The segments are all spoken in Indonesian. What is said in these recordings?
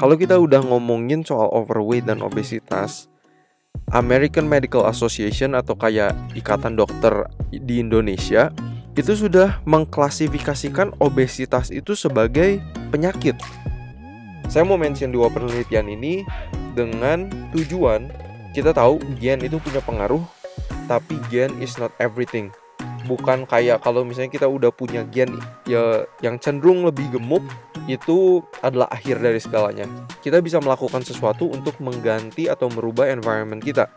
Kalau kita udah ngomongin soal overweight dan obesitas, American Medical Association atau kayak Ikatan Dokter di Indonesia itu sudah mengklasifikasikan obesitas itu sebagai penyakit. Saya mau mention dua penelitian ini dengan tujuan kita tahu gen itu punya pengaruh, tapi gen is not everything. Bukan kayak kalau misalnya kita udah punya gen ya yang cenderung lebih gemuk, itu adalah akhir dari segalanya. Kita bisa melakukan sesuatu untuk mengganti atau merubah environment kita.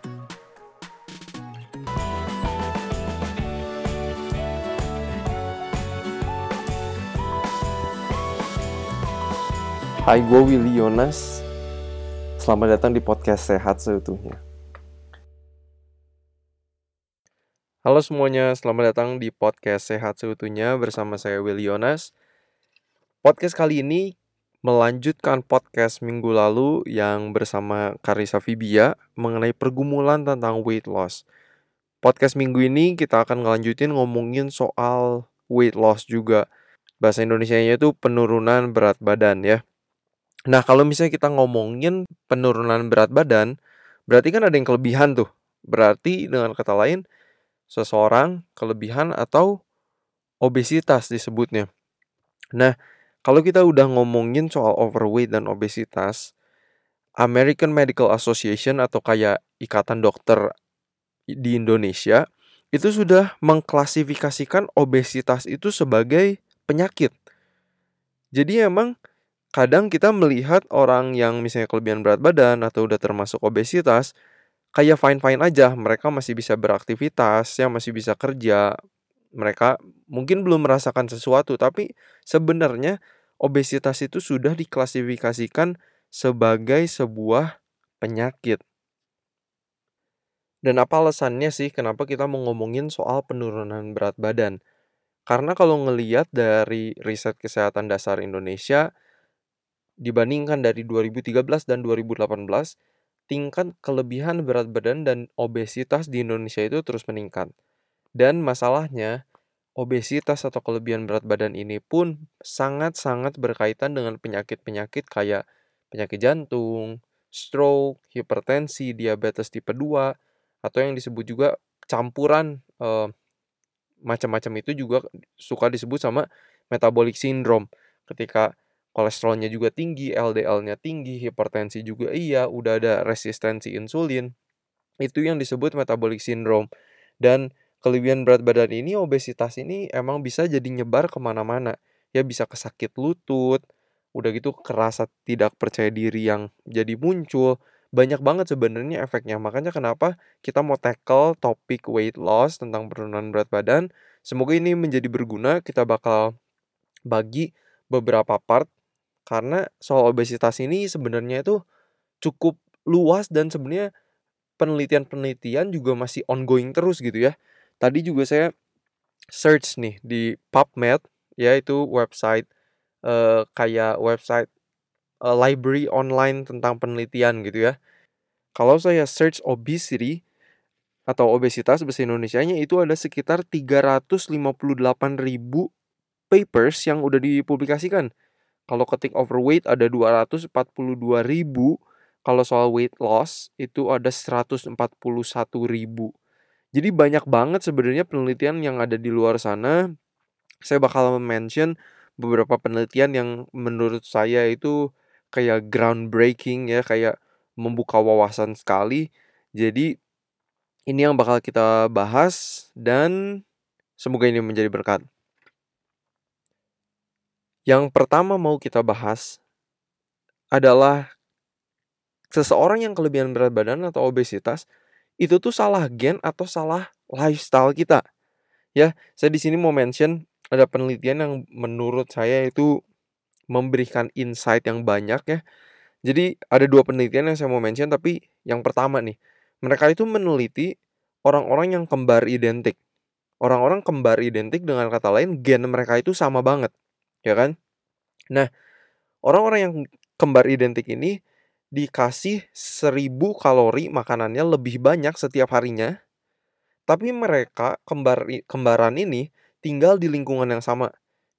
Hai, gue Willy Yonas. Selamat datang di podcast Sehat Seutuhnya. Halo semuanya, selamat datang di podcast Sehat Seutuhnya bersama saya Willy Yonas. Podcast kali ini melanjutkan podcast minggu lalu yang bersama Karisa Fibia mengenai pergumulan tentang weight loss. Podcast minggu ini kita akan ngelanjutin ngomongin soal weight loss juga. Bahasa Indonesia-nya itu penurunan berat badan ya. Nah, kalau misalnya kita ngomongin penurunan berat badan, berarti kan ada yang kelebihan tuh. Berarti dengan kata lain, seseorang kelebihan atau obesitas disebutnya. Nah, kalau kita udah ngomongin soal overweight dan obesitas, American Medical Association atau kayak Ikatan Dokter di Indonesia itu sudah mengklasifikasikan obesitas itu sebagai penyakit. Jadi emang kadang kita melihat orang yang misalnya kelebihan berat badan atau udah termasuk obesitas kayak fine-fine aja, mereka masih bisa beraktivitas, ya masih bisa kerja. Mereka mungkin belum merasakan sesuatu, tapi sebenarnya obesitas itu sudah diklasifikasikan sebagai sebuah penyakit. Dan apa alasannya sih kenapa kita mau ngomongin soal penurunan berat badan? Karena kalau ngeliat dari riset kesehatan dasar Indonesia, dibandingkan dari 2013 dan 2018, tingkat kelebihan berat badan dan obesitas di Indonesia itu terus meningkat. Dan masalahnya, obesitas atau kelebihan berat badan ini pun sangat-sangat berkaitan dengan penyakit-penyakit kayak penyakit jantung, stroke, hipertensi, diabetes tipe 2, atau yang disebut juga campuran eh, macam-macam itu juga suka disebut sama metabolic syndrome. Ketika kolesterolnya juga tinggi, LDL-nya tinggi, hipertensi juga iya, udah ada resistensi insulin. Itu yang disebut metabolic syndrome. Dan kelebihan berat badan ini, obesitas ini emang bisa jadi nyebar ke mana-mana. Ya bisa kesakit lutut, udah gitu kerasa tidak percaya diri yang jadi muncul. Banyak banget sebenarnya efeknya. Makanya kenapa kita mau tackle topik weight loss tentang penurunan berat badan. Semoga ini menjadi berguna. Kita bakal bagi beberapa part karena soal obesitas ini sebenarnya itu cukup luas dan sebenarnya penelitian-penelitian juga masih ongoing terus gitu ya. Tadi juga saya search nih di PubMed yaitu website uh, kayak website uh, library online tentang penelitian gitu ya. Kalau saya search obesity atau obesitas bahasa Indonesia-nya itu ada sekitar 358 ribu papers yang udah dipublikasikan kalau ketik overweight ada 242 ribu. Kalau soal weight loss itu ada 141 ribu. Jadi banyak banget sebenarnya penelitian yang ada di luar sana. Saya bakal mention beberapa penelitian yang menurut saya itu kayak groundbreaking ya, kayak membuka wawasan sekali. Jadi ini yang bakal kita bahas dan semoga ini menjadi berkat. Yang pertama mau kita bahas adalah seseorang yang kelebihan berat badan atau obesitas itu tuh salah gen atau salah lifestyle kita. Ya, saya di sini mau mention ada penelitian yang menurut saya itu memberikan insight yang banyak ya. Jadi ada dua penelitian yang saya mau mention tapi yang pertama nih, mereka itu meneliti orang-orang yang kembar identik. Orang-orang kembar identik dengan kata lain gen mereka itu sama banget ya kan? Nah, orang-orang yang kembar identik ini dikasih 1000 kalori makanannya lebih banyak setiap harinya. Tapi mereka kembar kembaran ini tinggal di lingkungan yang sama.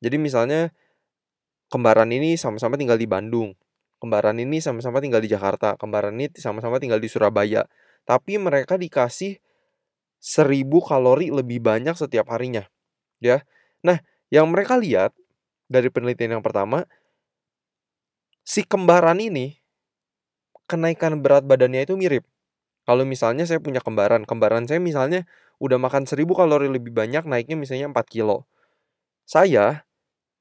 Jadi misalnya kembaran ini sama-sama tinggal di Bandung. Kembaran ini sama-sama tinggal di Jakarta, kembaran ini sama-sama tinggal di Surabaya. Tapi mereka dikasih 1000 kalori lebih banyak setiap harinya, ya. Nah, yang mereka lihat dari penelitian yang pertama, si kembaran ini kenaikan berat badannya itu mirip. Kalau misalnya saya punya kembaran, kembaran saya misalnya udah makan 1000 kalori lebih banyak, naiknya misalnya 4 kilo. Saya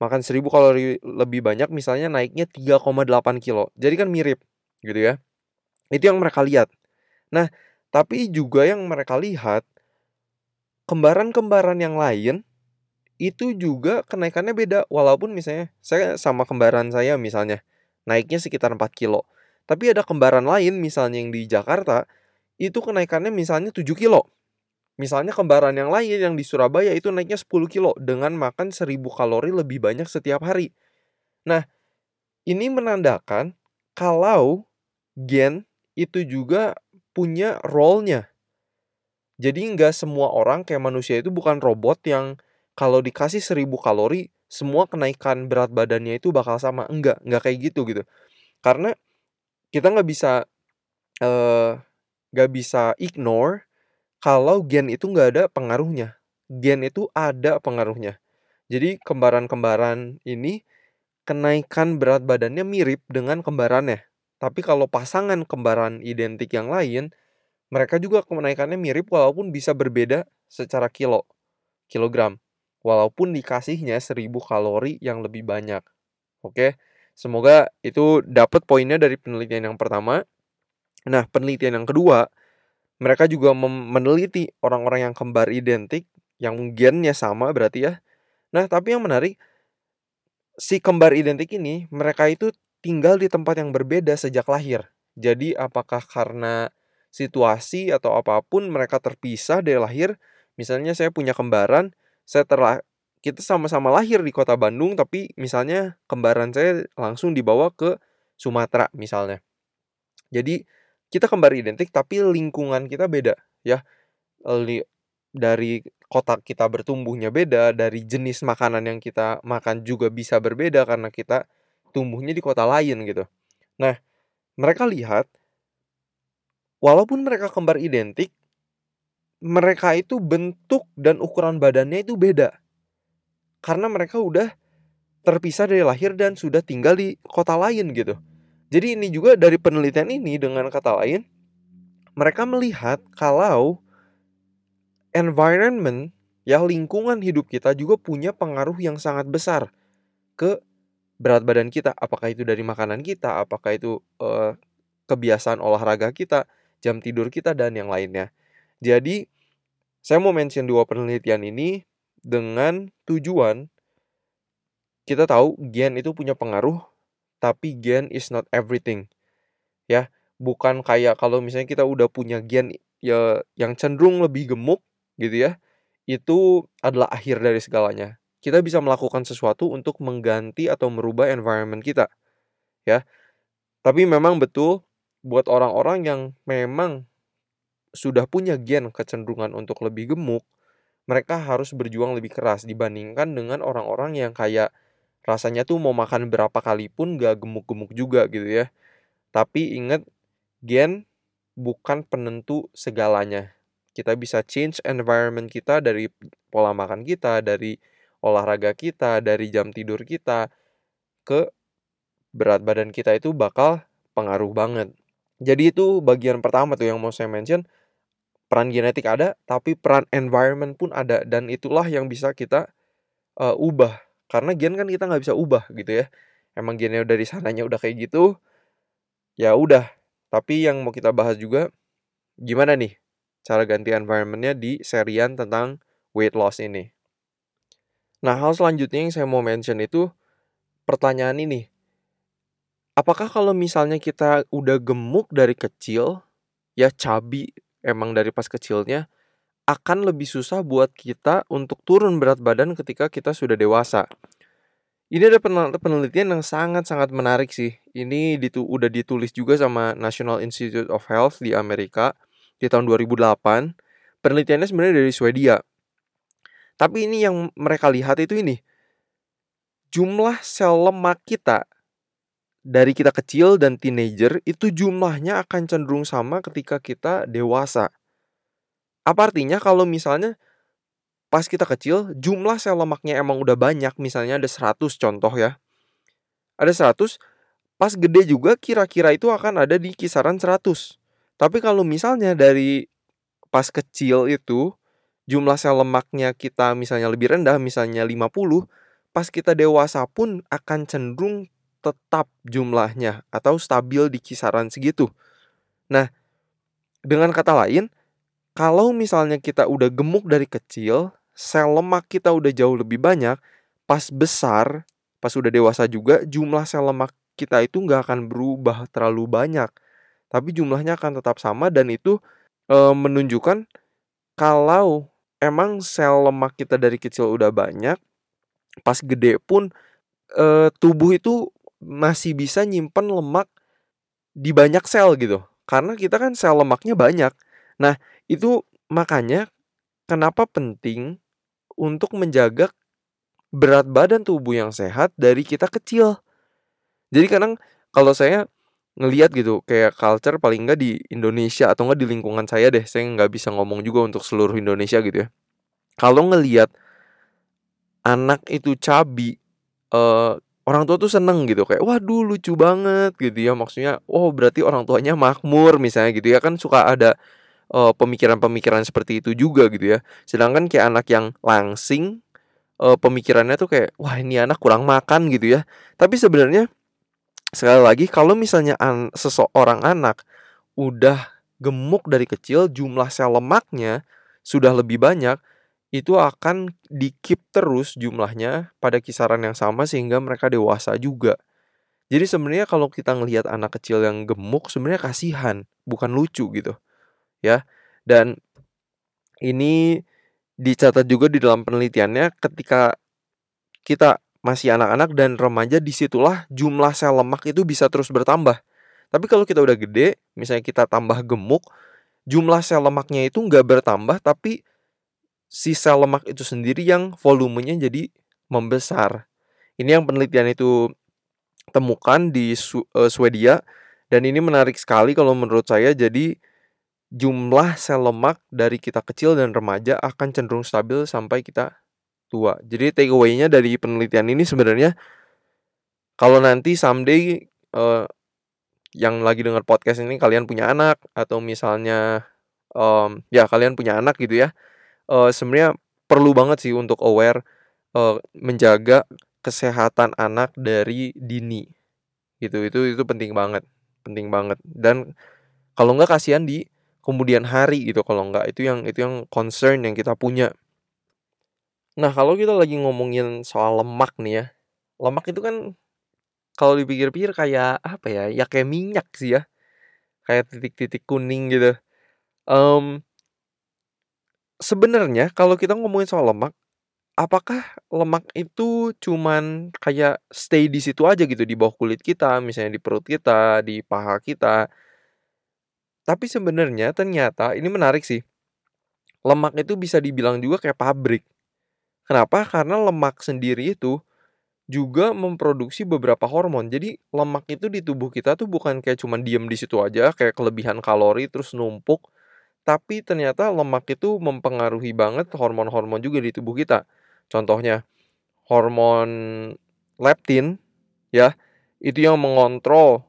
makan 1000 kalori lebih banyak, misalnya naiknya 3,8 kilo. Jadi kan mirip, gitu ya. Itu yang mereka lihat. Nah, tapi juga yang mereka lihat, kembaran-kembaran yang lain itu juga kenaikannya beda. Walaupun misalnya saya sama kembaran saya misalnya naiknya sekitar 4 kilo. Tapi ada kembaran lain misalnya yang di Jakarta itu kenaikannya misalnya 7 kilo. Misalnya kembaran yang lain yang di Surabaya itu naiknya 10 kilo dengan makan 1000 kalori lebih banyak setiap hari. Nah, ini menandakan kalau gen itu juga punya role-nya. Jadi nggak semua orang kayak manusia itu bukan robot yang kalau dikasih 1000 kalori semua kenaikan berat badannya itu bakal sama. Enggak, enggak kayak gitu gitu. Karena kita nggak bisa uh, nggak bisa ignore kalau gen itu nggak ada pengaruhnya. Gen itu ada pengaruhnya. Jadi kembaran-kembaran ini kenaikan berat badannya mirip dengan kembarannya. Tapi kalau pasangan kembaran identik yang lain, mereka juga kenaikannya mirip walaupun bisa berbeda secara kilo, kilogram. Walaupun dikasihnya 1000 kalori yang lebih banyak. Oke. Semoga itu dapat poinnya dari penelitian yang pertama. Nah, penelitian yang kedua, mereka juga meneliti orang-orang yang kembar identik yang gennya sama berarti ya. Nah, tapi yang menarik si kembar identik ini mereka itu tinggal di tempat yang berbeda sejak lahir. Jadi apakah karena situasi atau apa pun mereka terpisah dari lahir? Misalnya saya punya kembaran, saya terlah kita sama-sama lahir di kota Bandung tapi misalnya kembaran saya langsung dibawa ke Sumatera misalnya. Jadi kita kembar identik tapi lingkungan kita beda ya dari kota kita bertumbuhnya beda dari jenis makanan yang kita makan juga bisa berbeda karena kita tumbuhnya di kota lain gitu nah mereka lihat walaupun mereka kembar identik mereka itu bentuk dan ukuran badannya itu beda. Karena mereka udah terpisah dari lahir dan sudah tinggal di kota lain gitu. Jadi ini juga dari penelitian ini dengan kata lain mereka melihat kalau environment ya lingkungan hidup kita juga punya pengaruh yang sangat besar ke berat badan kita. Apakah itu dari makanan kita apakah itu uh, kebiasaan olahraga kita jam tidur kita dan yang lainnya. Jadi saya mau mention dua penelitian ini dengan tujuan kita tahu gen itu punya pengaruh tapi gen is not everything. Ya, bukan kayak kalau misalnya kita udah punya gen ya yang cenderung lebih gemuk gitu ya. Itu adalah akhir dari segalanya. Kita bisa melakukan sesuatu untuk mengganti atau merubah environment kita. Ya. Tapi memang betul buat orang-orang yang memang sudah punya gen kecenderungan untuk lebih gemuk, mereka harus berjuang lebih keras dibandingkan dengan orang-orang yang kayak rasanya tuh mau makan berapa kali pun gak gemuk-gemuk juga gitu ya. Tapi ingat gen bukan penentu segalanya. Kita bisa change environment kita dari pola makan kita, dari olahraga kita, dari jam tidur kita ke berat badan kita itu bakal pengaruh banget. Jadi itu bagian pertama tuh yang mau saya mention peran genetik ada, tapi peran environment pun ada dan itulah yang bisa kita uh, ubah. Karena gen kan kita nggak bisa ubah gitu ya. Emang gennya dari sananya udah kayak gitu ya udah. Tapi yang mau kita bahas juga gimana nih cara ganti environmentnya di serian tentang weight loss ini? Nah hal selanjutnya yang saya mau mention itu pertanyaan ini. Apakah kalau misalnya kita udah gemuk dari kecil ya cabi emang dari pas kecilnya akan lebih susah buat kita untuk turun berat badan ketika kita sudah dewasa. Ini ada penelitian yang sangat-sangat menarik sih. Ini ditu udah ditulis juga sama National Institute of Health di Amerika di tahun 2008. Penelitiannya sebenarnya dari Swedia. Tapi ini yang mereka lihat itu ini. Jumlah sel lemak kita dari kita kecil dan teenager itu jumlahnya akan cenderung sama ketika kita dewasa. Apa artinya kalau misalnya pas kita kecil jumlah sel lemaknya emang udah banyak, misalnya ada 100 contoh ya. Ada 100, pas gede juga kira-kira itu akan ada di kisaran 100. Tapi kalau misalnya dari pas kecil itu jumlah sel lemaknya kita misalnya lebih rendah, misalnya 50, pas kita dewasa pun akan cenderung tetap jumlahnya atau stabil di kisaran segitu. Nah, dengan kata lain, kalau misalnya kita udah gemuk dari kecil, sel lemak kita udah jauh lebih banyak, pas besar, pas udah dewasa juga, jumlah sel lemak kita itu nggak akan berubah terlalu banyak. Tapi jumlahnya akan tetap sama dan itu e, menunjukkan kalau emang sel lemak kita dari kecil udah banyak, pas gede pun e, tubuh itu masih bisa nyimpen lemak di banyak sel gitu. Karena kita kan sel lemaknya banyak. Nah, itu makanya kenapa penting untuk menjaga berat badan tubuh yang sehat dari kita kecil. Jadi kadang kalau saya ngelihat gitu kayak culture paling enggak di Indonesia atau enggak di lingkungan saya deh saya nggak bisa ngomong juga untuk seluruh Indonesia gitu ya kalau ngelihat anak itu cabi uh, orang tua tuh seneng gitu kayak waduh lucu banget gitu ya. Maksudnya oh berarti orang tuanya makmur misalnya gitu ya. Kan suka ada pemikiran pemikiran-pemikiran seperti itu juga gitu ya. Sedangkan kayak anak yang langsing uh, pemikirannya tuh kayak wah ini anak kurang makan gitu ya. Tapi sebenarnya sekali lagi kalau misalnya an seseorang anak udah gemuk dari kecil jumlah sel lemaknya sudah lebih banyak itu akan dikip terus jumlahnya pada kisaran yang sama sehingga mereka dewasa juga. Jadi sebenarnya kalau kita ngelihat anak kecil yang gemuk sebenarnya kasihan, bukan lucu gitu. Ya. Dan ini dicatat juga di dalam penelitiannya ketika kita masih anak-anak dan remaja di situlah jumlah sel lemak itu bisa terus bertambah. Tapi kalau kita udah gede, misalnya kita tambah gemuk, jumlah sel lemaknya itu nggak bertambah tapi si sel lemak itu sendiri yang volumenya jadi membesar. Ini yang penelitian itu temukan di uh, Swedia dan ini menarik sekali kalau menurut saya jadi jumlah sel lemak dari kita kecil dan remaja akan cenderung stabil sampai kita tua. Jadi takeaway-nya dari penelitian ini sebenarnya kalau nanti someday uh, yang lagi dengar podcast ini kalian punya anak atau misalnya um, ya kalian punya anak gitu ya uh, sebenarnya perlu banget sih untuk aware, uh, menjaga kesehatan anak dari dini, gitu. Itu itu penting banget penting banget dan kalau nggak kasihan di kemudian hari gitu kalau nggak, itu yang itu yang concern yang kita punya. Nah, kalau kita lagi ngomongin soal lemak nih ya, lemak itu kan kalau dipikir-pikir kayak apa ya, ya kayak minyak sih ya, kayak titik-titik kuning gitu. Um, sebenarnya kalau kita ngomongin soal lemak, apakah lemak itu cuman kayak stay di situ aja gitu di bawah kulit kita, misalnya di perut kita, di paha kita. Tapi sebenarnya ternyata ini menarik sih. Lemak itu bisa dibilang juga kayak pabrik. Kenapa? Karena lemak sendiri itu juga memproduksi beberapa hormon. Jadi lemak itu di tubuh kita tuh bukan kayak cuman diem di situ aja, kayak kelebihan kalori terus numpuk, tapi ternyata lemak itu mempengaruhi banget hormon-hormon juga di tubuh kita. Contohnya hormon leptin ya, itu yang mengontrol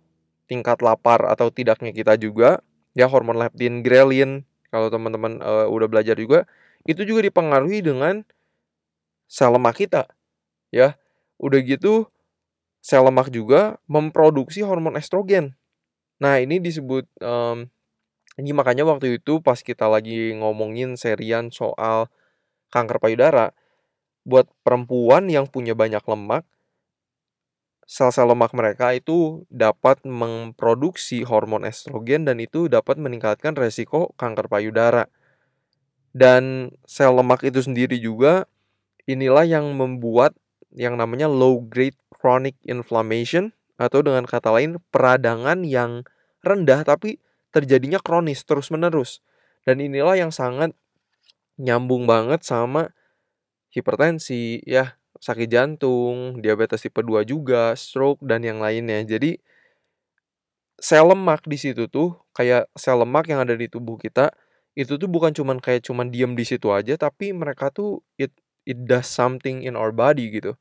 tingkat lapar atau tidaknya kita juga. Ya hormon leptin, grelin kalau teman-teman uh, udah belajar juga itu juga dipengaruhi dengan sel lemak kita. Ya. Udah gitu sel lemak juga memproduksi hormon estrogen. Nah, ini disebut um, ini makanya waktu itu pas kita lagi ngomongin serian soal kanker payudara, buat perempuan yang punya banyak lemak, sel-sel lemak mereka itu dapat memproduksi hormon estrogen dan itu dapat meningkatkan resiko kanker payudara. Dan sel lemak itu sendiri juga inilah yang membuat yang namanya low grade chronic inflammation atau dengan kata lain peradangan yang rendah tapi terjadinya kronis terus-menerus. Dan inilah yang sangat nyambung banget sama hipertensi ya, sakit jantung, diabetes tipe 2 juga, stroke, dan yang lainnya. Jadi sel lemak di situ tuh, kayak sel lemak yang ada di tubuh kita, itu tuh bukan cuman kayak cuman diem di situ aja, tapi mereka tuh it it does something in our body gitu.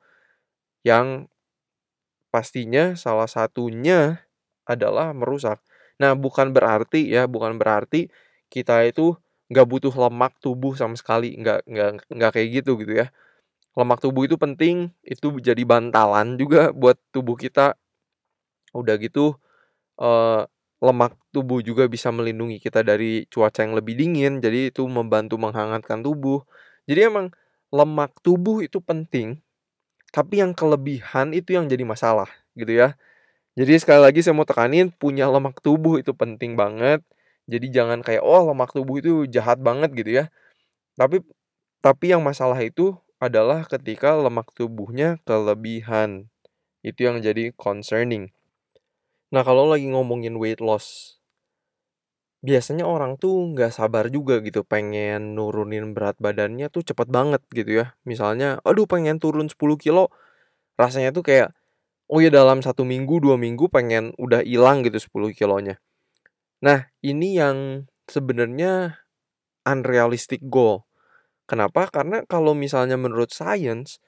Yang pastinya salah satunya adalah merusak. Nah, bukan berarti ya, bukan berarti kita itu nggak butuh lemak tubuh sama sekali, nggak nggak nggak kayak gitu gitu ya. Lemak tubuh itu penting, itu jadi bantalan juga buat tubuh kita. Udah gitu, eee, lemak tubuh juga bisa melindungi kita dari cuaca yang lebih dingin, jadi itu membantu menghangatkan tubuh. Jadi emang lemak tubuh itu penting, tapi yang kelebihan itu yang jadi masalah, gitu ya. Jadi sekali lagi saya mau tekanin, punya lemak tubuh itu penting banget. Jadi jangan kayak, "Oh, lemak tubuh itu jahat banget," gitu ya. Tapi tapi yang masalah itu adalah ketika lemak tubuhnya kelebihan. Itu yang jadi concerning. Nah, kalau lagi ngomongin weight loss, biasanya orang tuh nggak sabar juga gitu pengen nurunin berat badannya tuh cepet banget gitu ya. Misalnya, aduh pengen turun 10 kilo, rasanya tuh kayak, oh ya dalam satu minggu, dua minggu pengen udah hilang gitu 10 kilonya. Nah, ini yang sebenarnya unrealistic goal. Kenapa? Karena kalau misalnya menurut science,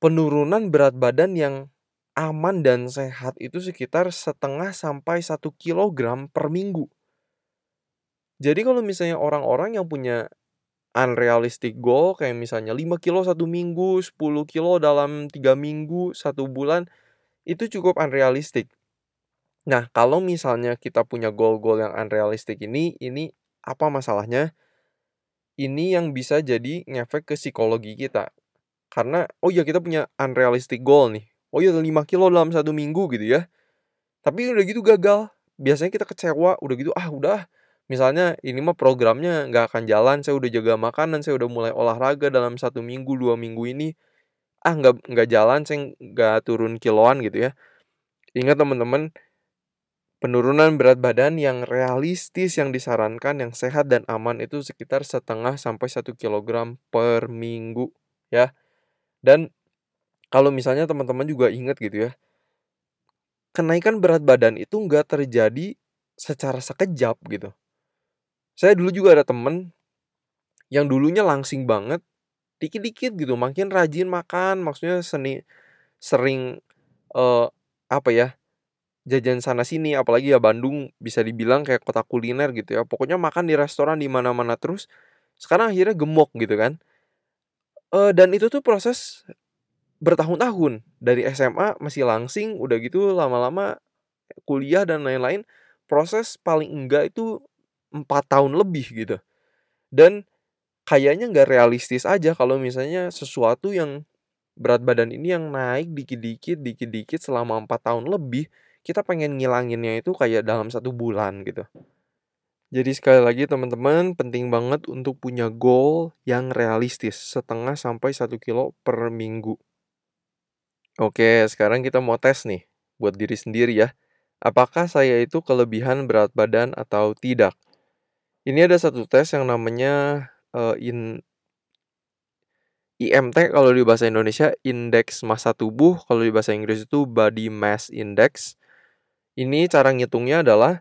penurunan berat badan yang aman dan sehat itu sekitar setengah sampai satu kilogram per minggu. Jadi kalau misalnya orang-orang yang punya unrealistic goal kayak misalnya 5 kilo satu minggu, 10 kilo dalam tiga minggu, satu bulan, itu cukup unrealistic. Nah, kalau misalnya kita punya goal-goal yang unrealistic ini, ini apa masalahnya? Ini yang bisa jadi ngefek ke psikologi kita. Karena, oh ya kita punya unrealistic goal nih. Oh ya 5 kilo dalam satu minggu gitu ya. Tapi udah gitu gagal. Biasanya kita kecewa, udah gitu, ah udah. Misalnya ini mah programnya nggak akan jalan, saya udah jaga makanan, saya udah mulai olahraga dalam satu minggu, dua minggu ini. Ah nggak nggak jalan, saya nggak turun kiloan gitu ya. Ingat teman-teman, penurunan berat badan yang realistis yang disarankan, yang sehat dan aman itu sekitar setengah sampai satu kilogram per minggu ya. Dan kalau misalnya teman-teman juga ingat gitu ya, kenaikan berat badan itu nggak terjadi secara sekejap gitu. Saya dulu juga ada temen yang dulunya langsing banget, dikit-dikit gitu, makin rajin makan, maksudnya seni sering eh, apa ya jajan sana sini, apalagi ya Bandung bisa dibilang kayak kota kuliner gitu ya. Pokoknya makan di restoran di mana-mana terus. Sekarang akhirnya gemuk gitu kan. Eh, dan itu tuh proses bertahun-tahun dari SMA masih langsing udah gitu lama-lama kuliah dan lain-lain proses paling enggak itu empat tahun lebih gitu dan kayaknya nggak realistis aja kalau misalnya sesuatu yang berat badan ini yang naik dikit-dikit dikit-dikit selama empat tahun lebih kita pengen ngilanginnya itu kayak dalam satu bulan gitu jadi sekali lagi teman-teman penting banget untuk punya goal yang realistis setengah sampai satu kilo per minggu Oke, sekarang kita mau tes nih buat diri sendiri ya. Apakah saya itu kelebihan berat badan atau tidak? Ini ada satu tes yang namanya uh, in IMT kalau di bahasa Indonesia indeks massa tubuh, kalau di bahasa Inggris itu body mass index. Ini cara ngitungnya adalah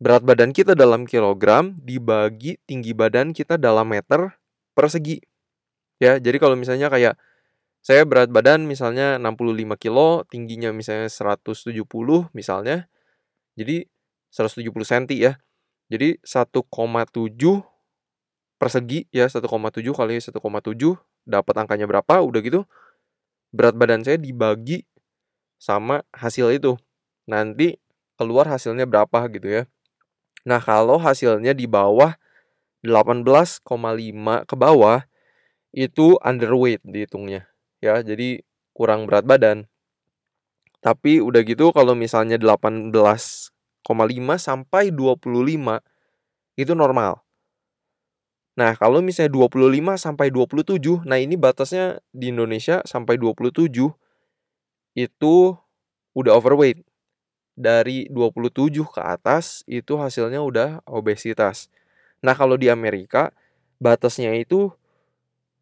berat badan kita dalam kilogram dibagi tinggi badan kita dalam meter persegi. Ya, jadi kalau misalnya kayak saya berat badan misalnya 65 kilo, tingginya misalnya 170 misalnya. Jadi 170 cm ya. Jadi 1,7 persegi ya 1,7 kali 1,7 dapat angkanya berapa udah gitu berat badan saya dibagi sama hasil itu. Nanti keluar hasilnya berapa gitu ya. Nah kalau hasilnya di bawah 18,5 ke bawah itu underweight dihitungnya. Ya jadi kurang berat badan. Tapi udah gitu kalau misalnya 18,5 sampai 25 itu normal Nah, kalau misalnya 25 sampai 27, nah ini batasnya di Indonesia sampai 27 itu udah overweight. Dari 27 ke atas itu hasilnya udah obesitas. Nah, kalau di Amerika batasnya itu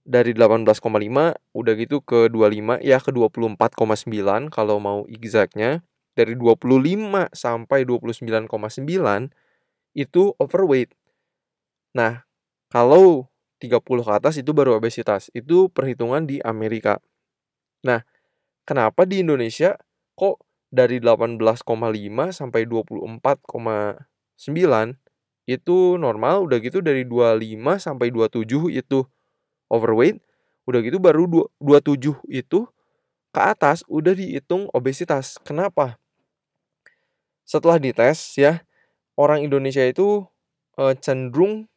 dari 18,5 udah gitu ke 25 ya ke 24,9 kalau mau exactnya dari 25 sampai 29,9 itu overweight. Nah, kalau 30 ke atas itu baru obesitas. Itu perhitungan di Amerika. Nah, kenapa di Indonesia kok dari 18,5 sampai 24,9 itu normal, udah gitu dari 25 sampai 27 itu overweight, udah gitu baru 27 itu ke atas udah dihitung obesitas. Kenapa? Setelah dites ya, orang Indonesia itu e, cenderung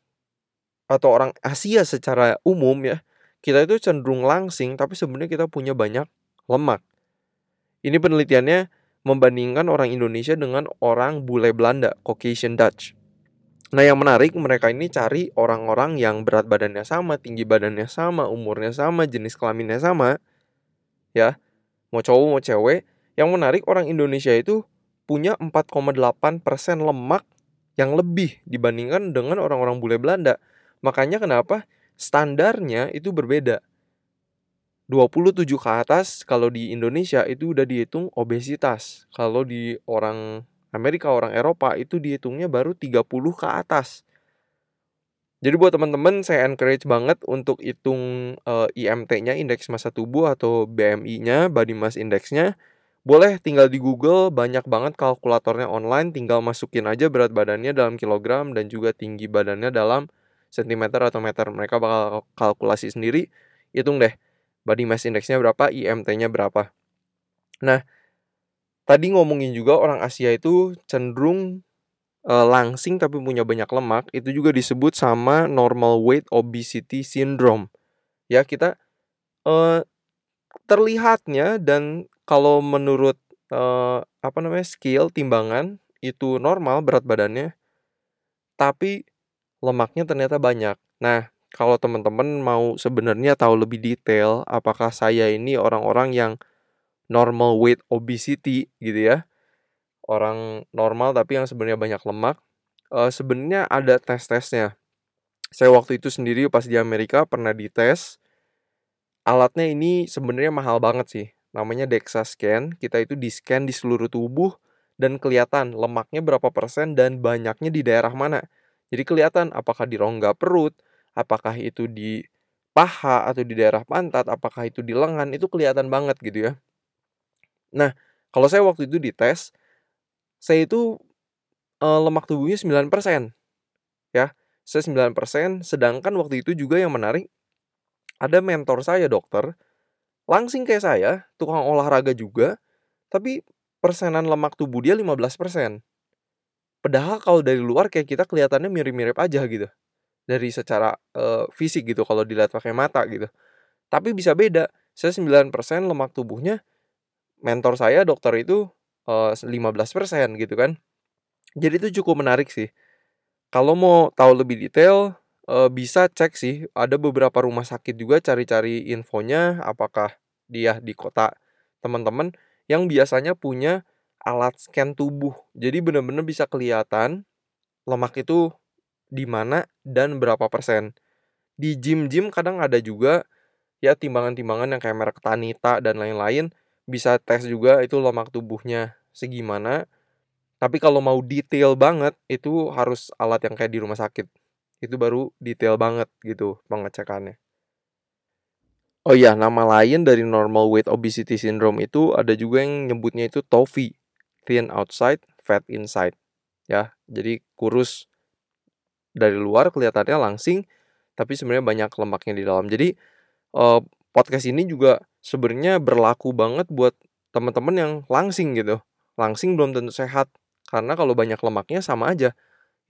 atau orang Asia secara umum ya, kita itu cenderung langsing tapi sebenarnya kita punya banyak lemak. Ini penelitiannya membandingkan orang Indonesia dengan orang bule Belanda, Caucasian Dutch. Nah, yang menarik mereka ini cari orang-orang yang berat badannya sama, tinggi badannya sama, umurnya sama, jenis kelaminnya sama. Ya. Mau cowok mau cewek. Yang menarik orang Indonesia itu punya 4,8% lemak yang lebih dibandingkan dengan orang-orang bule Belanda. Makanya kenapa standarnya itu berbeda. 27 ke atas kalau di Indonesia itu udah dihitung obesitas. Kalau di orang Amerika, orang Eropa itu dihitungnya baru 30 ke atas. Jadi buat teman-teman saya encourage banget untuk hitung uh, eh, IMT-nya, indeks massa tubuh atau BMI-nya, body mass index-nya. Boleh tinggal di Google, banyak banget kalkulatornya online, tinggal masukin aja berat badannya dalam kilogram dan juga tinggi badannya dalam sentimeter atau meter. Mereka bakal kalkulasi sendiri, hitung deh body mass indexnya berapa, IMT-nya berapa. Nah, tadi ngomongin juga orang Asia itu cenderung e, langsing tapi punya banyak lemak, itu juga disebut sama normal weight obesity syndrome. Ya, kita e, terlihatnya dan kalau menurut e, apa namanya skill timbangan itu normal berat badannya, tapi lemaknya ternyata banyak. Nah, kalau teman-teman mau sebenarnya tahu lebih detail apakah saya ini orang-orang yang normal weight obesity gitu ya. Orang normal tapi yang sebenarnya banyak lemak. Uh, sebenarnya ada tes-tesnya. Saya waktu itu sendiri pas di Amerika pernah dites. Alatnya ini sebenarnya mahal banget sih. Namanya DEXA scan. Kita itu di-scan di seluruh tubuh dan kelihatan lemaknya berapa persen dan banyaknya di daerah mana. Jadi kelihatan apakah di rongga perut, apakah itu di paha atau di daerah pantat, apakah itu di lengan, itu kelihatan banget gitu ya. Nah, kalau saya waktu itu dites, saya itu e, lemak tubuhnya 9%. Ya, saya 9%, sedangkan waktu itu juga yang menarik ada mentor saya dokter, langsing kayak saya, tukang olahraga juga, tapi persenan lemak tubuh dia 15%. Padahal kalau dari luar kayak kita kelihatannya mirip-mirip aja gitu dari secara uh, fisik gitu kalau dilihat pakai mata gitu. Tapi bisa beda. Saya 9% lemak tubuhnya mentor saya dokter itu uh, eh, 15% gitu kan. Jadi itu cukup menarik sih. Kalau mau tahu lebih detail uh, bisa cek sih ada beberapa rumah sakit juga cari-cari infonya apakah dia di kota teman-teman yang biasanya punya alat scan tubuh. Jadi benar-benar bisa kelihatan lemak itu di mana dan berapa persen. Di gym-gym kadang ada juga ya timbangan-timbangan yang kayak merek Tanita dan lain-lain bisa tes juga itu lemak tubuhnya segimana. Tapi kalau mau detail banget itu harus alat yang kayak di rumah sakit. Itu baru detail banget gitu pengecekannya. Oh iya, nama lain dari normal weight obesity syndrome itu ada juga yang nyebutnya itu TOFI, thin outside, fat inside. Ya, jadi kurus dari luar kelihatannya langsing tapi sebenarnya banyak lemaknya di dalam. Jadi uh, podcast ini juga sebenarnya berlaku banget buat teman-teman yang langsing gitu. Langsing belum tentu sehat karena kalau banyak lemaknya sama aja.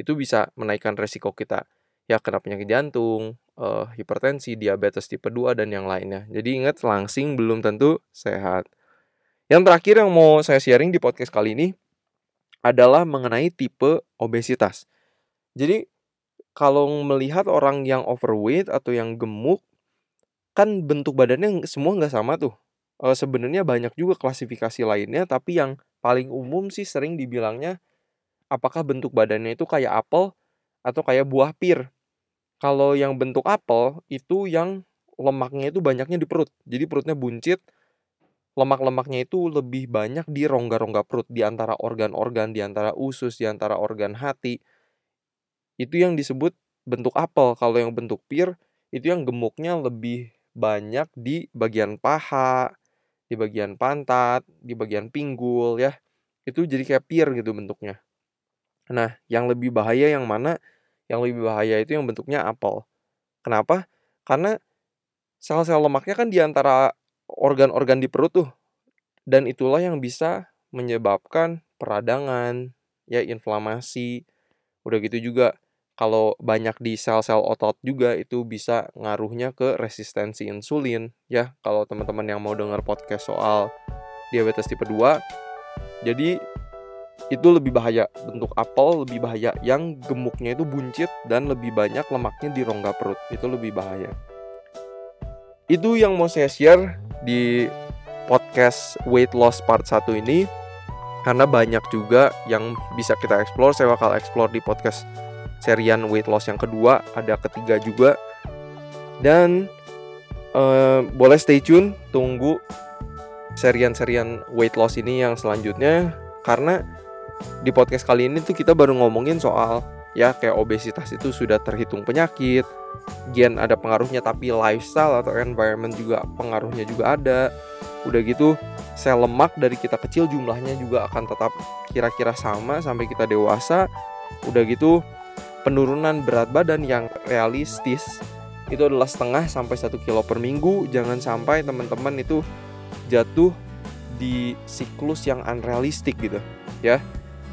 Itu bisa menaikkan resiko kita ya kena penyakit jantung, uh, hipertensi, diabetes tipe 2 dan yang lainnya. Jadi ingat langsing belum tentu sehat. Yang terakhir yang mau saya sharing di podcast kali ini adalah mengenai tipe obesitas. Jadi kalau melihat orang yang overweight atau yang gemuk, kan bentuk badannya semua nggak sama tuh. E, sebenarnya banyak juga klasifikasi lainnya, tapi yang paling umum sih sering dibilangnya apakah bentuk badannya itu kayak apel atau kayak buah pir. Kalau yang bentuk apel itu yang lemaknya itu banyaknya di perut. Jadi perutnya buncit, lemak-lemaknya itu lebih banyak di rongga-rongga perut, di antara organ-organ, di antara usus, di antara organ hati. Itu yang disebut bentuk apel. Kalau yang bentuk pir, itu yang gemuknya lebih banyak di bagian paha, di bagian pantat, di bagian pinggul ya. Itu jadi kayak pir gitu bentuknya. Nah, yang lebih bahaya yang mana? Yang lebih bahaya itu yang bentuknya apel. Kenapa? Karena sel-sel lemaknya kan di antara organ-organ di perut tuh. Dan itulah yang bisa menyebabkan peradangan, ya inflamasi. Udah gitu juga kalau banyak di sel-sel otot juga itu bisa ngaruhnya ke resistensi insulin ya. Kalau teman-teman yang mau dengar podcast soal diabetes tipe 2. Jadi itu lebih bahaya bentuk apel lebih bahaya yang gemuknya itu buncit dan lebih banyak lemaknya di rongga perut. Itu lebih bahaya. Itu yang mau saya share di podcast weight loss part 1 ini. Karena banyak juga yang bisa kita explore. Saya bakal explore di podcast serian weight loss yang kedua. Ada ketiga juga. Dan uh, boleh stay tune tunggu serian-serian weight loss ini yang selanjutnya. Karena di podcast kali ini tuh kita baru ngomongin soal ya kayak obesitas itu sudah terhitung penyakit, gen ada pengaruhnya tapi lifestyle atau environment juga pengaruhnya juga ada. Udah gitu sel lemak dari kita kecil jumlahnya juga akan tetap kira-kira sama sampai kita dewasa. Udah gitu penurunan berat badan yang realistis itu adalah setengah sampai satu kilo per minggu. Jangan sampai teman-teman itu jatuh di siklus yang unrealistik gitu ya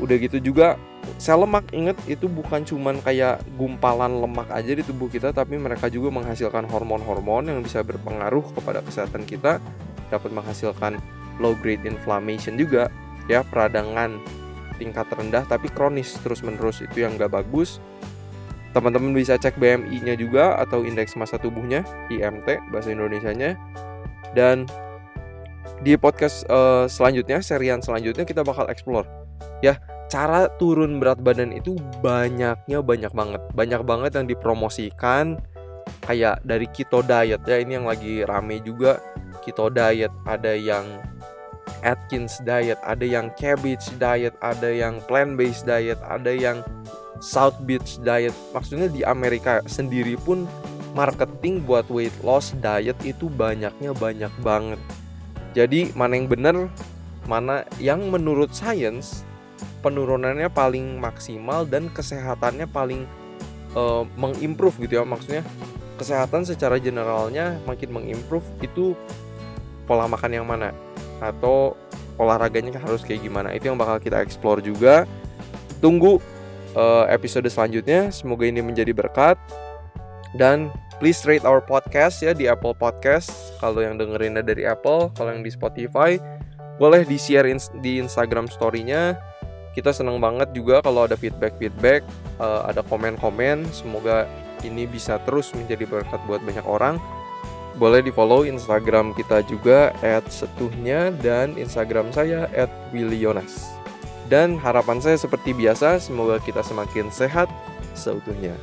udah gitu juga sel lemak inget itu bukan cuman kayak gumpalan lemak aja di tubuh kita tapi mereka juga menghasilkan hormon-hormon yang bisa berpengaruh kepada kesehatan kita dapat menghasilkan low grade inflammation juga ya peradangan tingkat rendah tapi kronis terus menerus itu yang gak bagus. Teman-teman bisa cek BMI nya juga atau indeks massa tubuhnya IMT bahasa Indonesia nya dan di podcast uh, selanjutnya serian selanjutnya kita bakal explore ya cara turun berat badan itu banyaknya banyak banget. Banyak banget yang dipromosikan kayak dari keto diet. Ya ini yang lagi rame juga keto diet. Ada yang Atkins diet ada yang cabbage diet ada yang plant based diet ada yang South Beach diet. Maksudnya di Amerika sendiri pun marketing buat weight loss diet itu banyaknya banyak banget. Jadi mana yang benar mana yang menurut science penurunannya paling maksimal dan kesehatannya paling uh, mengimprove gitu ya. Maksudnya kesehatan secara generalnya makin mengimprove itu pola makan yang mana? Atau olahraganya harus kayak gimana? Itu yang bakal kita explore juga. Tunggu uh, episode selanjutnya. Semoga ini menjadi berkat. Dan please rate our podcast ya di Apple Podcast. Kalau yang dengerinnya dari Apple kalau yang di Spotify boleh di share di Instagram story-nya kita senang banget juga kalau ada feedback-feedback, uh, ada komen-komen. Semoga ini bisa terus menjadi berkat buat banyak orang. Boleh di follow Instagram kita juga @setuhnya dan Instagram saya @willionas. Dan harapan saya seperti biasa, semoga kita semakin sehat seutuhnya.